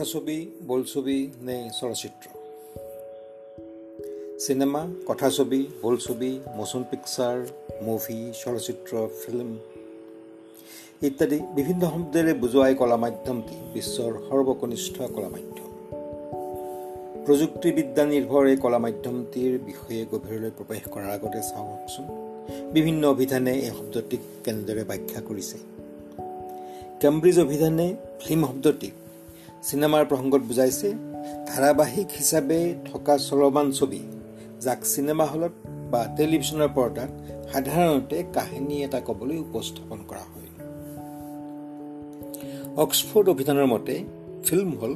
কথাছবি বোলছবি নে চলচ্চিত্ৰ? চিনেমা কথাছবি বোলছবি মোচন পিকচাৰ মুভি চলচ্চিত্ৰ ফিল্ম ইত্যাদি বিভিন্ন শব্দেৰে বুজোৱাই কলা মাধ্যমটি বিশ্বৰ সৰ্বকনিষ্ঠ কলা মাধ্যম প্ৰযুক্তিবিদ্যা নিৰ্ভৰ এই কলা মাধ্যমটিৰ বিষয়ে গভীৰলৈ প্ৰৱেশ কৰাৰ আগতে চাওকচোন। বিভিন্ন অভিধানে এই শব্দটিক কেনেদৰে ব্যাখ্যা কৰিছে? কেম্ব্ৰিজ অভিধানে ফিল্ম শব্দটিক চিনেমাৰ প্ৰসংগত বুজাইছে ধাৰাবাহিক হিচাপে থকা চলমান ছবি যাক চিনেমা হলত বা টেলিভিশ্যনৰ পৰ্দাত সাধাৰণতে কাহিনী এটা ক'বলৈ উপস্থাপন কৰা হয়। অক্সফৰ্ড অভিধানৰ মতে ফিল্ম হ'ল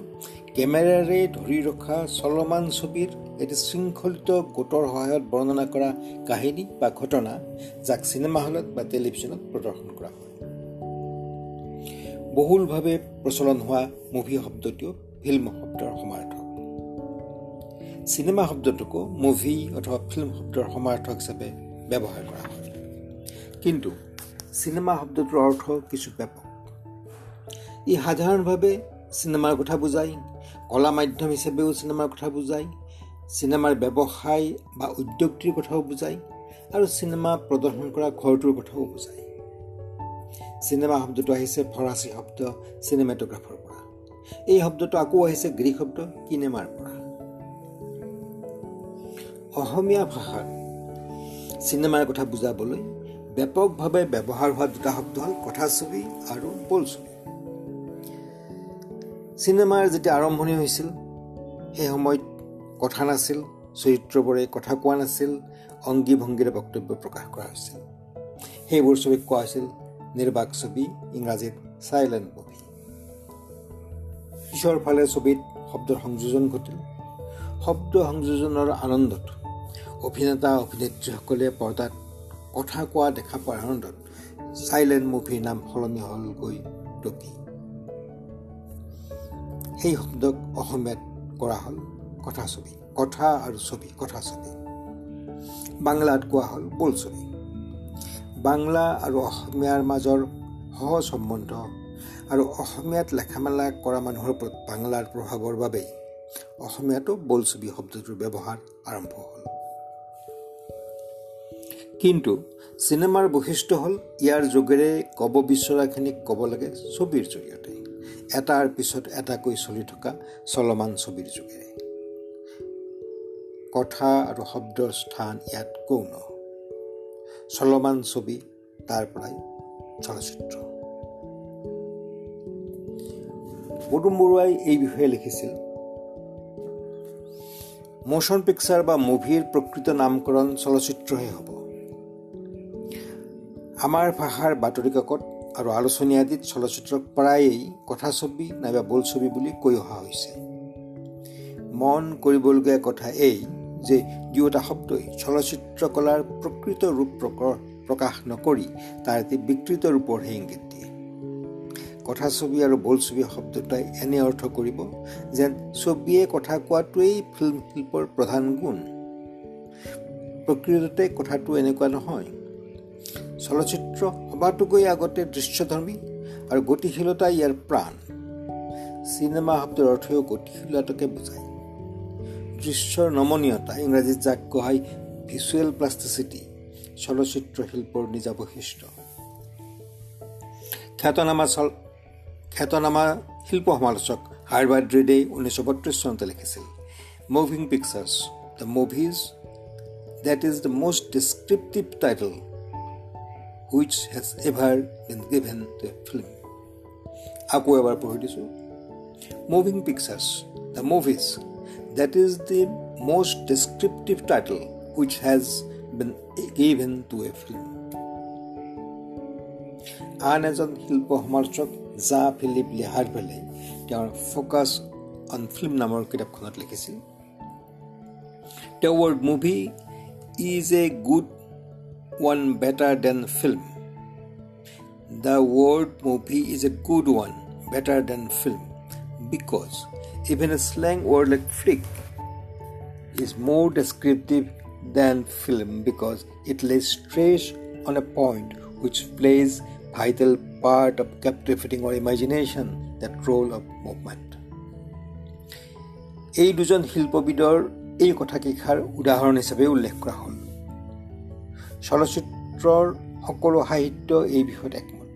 কেমেৰাৰে ধৰি ৰখা চলমান ছবিৰ এটি শৃংখলিত গোটৰ সহায়ত বৰ্ণনা কৰা কাহিনী বা ঘটনা যাক চিনেমা হলত বা টেলিভিশ্যনত প্ৰদৰ্শন কৰা হয়। বহুলভাৱে প্ৰচলন হোৱা মুভি শব্দটোও ফিল্ম শব্দৰ সমাৰ্থক। চিনেমা শব্দটোকো মুভি অথবা ফিল্ম শব্দৰ সমাৰ্থক হিচাপে ব্যৱহাৰ কৰা হয়। কিন্তু চিনেমা শব্দটোৰ অৰ্থ কিছু ব্যাপক। ই সাধাৰণভাৱে চিনেমাৰ কথা বুজায় কলা মাধ্যম হিচাপেও চিনেমাৰ কথা বুজায় চিনেমাৰ ব্যৱসায় বা উদ্যোগটিৰ কথাও বুজায় আৰু চিনেমা প্ৰদৰ্শন কৰা ঘৰটোৰ কথাও বুজায়। চিনেমা শব্দটো আহিছে ফৰাচী শব্দ চিনেমেটোগ্ৰাফৰ পৰা। এই শব্দটো আকৌ আহিছে গ্ৰীক শব্দ কিনেমাৰ পৰা। অসমীয়া ভাষাত চিনেমাৰ কথা বুজাবলৈ ব্যাপকভাৱে ব্যৱহাৰ হোৱা দুটা শব্দ হ'ল কথাছবি আৰু বোলছবি। চিনেমাৰ যেতিয়া আৰম্ভণি হৈছিল সেই সময়ত কথা নাছিল চৰিত্ৰবোৰে কথা কোৱা নাছিল অংগী ভংগীৰে বক্তব্য প্ৰকাশ কৰা হৈছিল। সেইবোৰ ছবিক কোৱা হৈছিল নিৰ্বাক ছবি ইংৰাজীত চাইলেণ্ট মুভি পিছৰ ফালে ছবিত শব্দৰ সংযোজন ঘটিল। শব্দ সংযোজনৰ আনন্দত অভিনেতা অভিনেত্ৰীসকলে পৰ্দাত কথা কোৱা দেখা পোৱাৰ আনন্দত চাইলেণ্ট মুভিৰ নাম সলনি হ'লগৈ টপি সেই শব্দক অসমীয়াত কৰা হ'ল কথা ছবি কথা আৰু ছবি কথা ছবি বাংলাত কোৱা হ'ল বোলছবি। বাংলা আৰু অসমীয়াৰ মাজৰ সহজ সম্বন্ধ আৰু অসমীয়াত লেখা মেলা কৰা মানুহৰ ওপৰত বাংলাৰ প্ৰভাৱৰ বাবেই অসমীয়াতো বোলছবি শব্দটোৰ ব্যৱহাৰ আৰম্ভ হ'ল। কিন্তু চিনেমাৰ বৈশিষ্ট্য হ'ল ইয়াৰ যোগেৰে ক'ব বিচৰাখিনিক ক'ব লাগে ছবিৰ জৰিয়তে। এটাৰ পিছত এটাকৈ চলি থকা চলমান ছবিৰ যোগেৰে। কথা আৰু শব্দৰ স্থান ইয়াত গৌণ। চলমান ছবি তাৰ পৰাই চলচ্চিত্ৰ। পদুম বৰুৱাই এই বিষয়ে লিখিছিল। মোচন পিকচাৰ বা মুভিৰ প্ৰকৃত নামকৰণ চলচ্চিত্ৰহে হ'ব। আমাৰ ভাষাৰ বাতৰি কাকত আৰু আলোচনী আদিত চলচ্চিত্ৰক প্ৰায়েই কথাছবি নাইবা বোলছবি বুলি কৈ অহা হৈছে। মন কৰিবলগীয়া কথা এই যে দুয়োটা শব্দই চলচ্চিত্ৰ কলাৰ প্ৰকৃত ৰূপ প্ৰকাশ নকৰি তাৰ এটি বিকৃত ৰূপৰহে ইংগিত দিয়ে। কথাছবি আৰু বোলছবি শব্দটাই এনে অৰ্থ কৰিব যেন ছবিয়ে কথা কোৱাটোৱেই ফিল্ম শিল্পৰ প্ৰধান গুণ। প্ৰকৃততে কথাটো এনেকুৱা নহয়। চলচ্চিত্ৰ সবাতোকৈ আগতে দৃশ্যধৰ্মী আৰু গতিশীলতা ইয়াৰ প্ৰাণ। চিনেমা শব্দৰ অৰ্থও গতিশীলতাকে বুজায়। দৃশ্যৰ নমনীয়তা ইংৰাজীত যাক কোৱা হয় ভিজুৱেল প্লাষ্টিচিটি চলচ্চিত্ৰ শিল্পৰ নিজা বৈশিষ্ট্য খ্যাতনামা চল খ্যাতনামা শিল্প সমালোচক হাৰ্বাৰ্ড ৰেডে ঊনৈছশ বত্ৰিছ চনতে লিখিছিল moving pictures the movies that is the most descriptive title which has ever been given to film আকৌ এবাৰ পঢ়ি দিছোঁ। Moving pictures the movies that is the most descriptive title which has been given to a film আন এজন শিল্প সমালোচক জা Philip লিহাৰভেলে তেওঁৰ ফ'কাছ অন ফিল্ম নামৰ কিতাপখনত লিখিছিল the word movie is a good one better than film. The word movie is a good one better than film because even a slang word like flick is more descriptive than film because it lays stress on a point which plays vital part of captivating our imagination that role of movement এই দুজন শিল্পবিদৰ এই কথাকেইষাৰ উদাহৰণ হিচাপে উল্লেখ কৰা হ'ল চলচ্চিত্ৰৰ সকলো সাহিত্য এই বিষয়ত একমত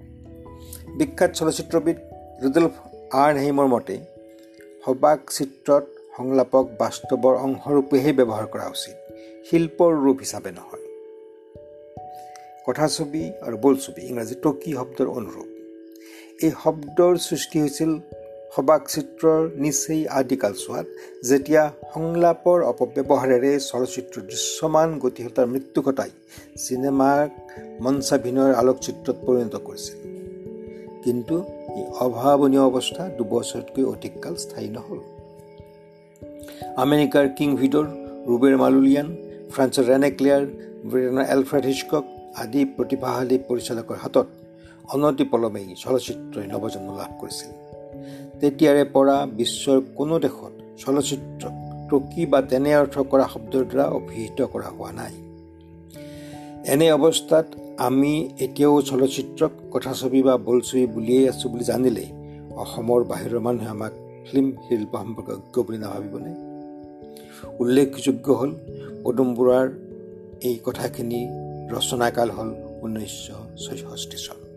বিখ্যাত চলচ্চিত্ৰবিদ ৰুডল্ফ আৰ নেহিমৰ মতে সবাক চিত্ৰত সংলাপক বাস্তৱৰ অংশৰূপেহে ব্যৱহাৰ কৰা উচিত। শিল্পৰ ৰূপ হিচাপে নহয়। কথাছবি আৰু বোলছবি ইংৰাজী টকি শব্দৰ অনুৰূপ। এই শব্দৰ সৃষ্টি হৈছিল সবাক চিত্ৰৰ নিচেই আদিকালচোৱাত যেতিয়া সংলাপৰ অপব্যৱহাৰেৰে চলচ্চিত্ৰৰ দৃশ্যমান গতিশীলতাৰ মৃত্যু ঘটাই চিনেমাক মঞ্চাভিনয়ৰ আলোকচিত্ৰত পৰিণত কৰিছিল। কিন্তু এই অভাৱনীয় অৱস্থা দুবছৰতকৈ অধিক কাল স্থায়ী নহ'ল। আমেৰিকাৰ কিং ভিডৰ ৰুবেৰ মালুলিয়ান ফ্ৰান্সৰ ৰেনেক্লেয়াৰ ব্ৰিটেইনৰ এলফ্ৰেড হিচকক আদি প্ৰতিভাশালী পৰিচালকৰ হাতত অনতিপলমেই চলচ্চিত্ৰই নৱজন্ম লাভ কৰিছিল। তেতিয়াৰে পৰা বিশ্বৰ কোনো দেশত চলচ্চিত্ৰক টকি বা তেনে অৰ্থ কৰা শব্দৰ দ্বাৰা অভিহিত কৰা হোৱা নাই। এনে অৱস্থাত আমি এতিয়াও চলচ্চিত্ৰক কথাছবি বা বোলছবি বুলিয়েই আছোঁ বুলি জানিলেই অসমৰ বাহিৰৰ মানুহে আমাক ফিল্ম শিল্প সম্পৰ্কে অজ্ঞ বুলি নাভাবিবনে? উল্লেখযোগ্য হ'ল পদুম বৰুৱাৰ এই কথাখিনি ৰচনাকাল হ'ল ঊনৈছশ ছয়ষষ্ঠি চন।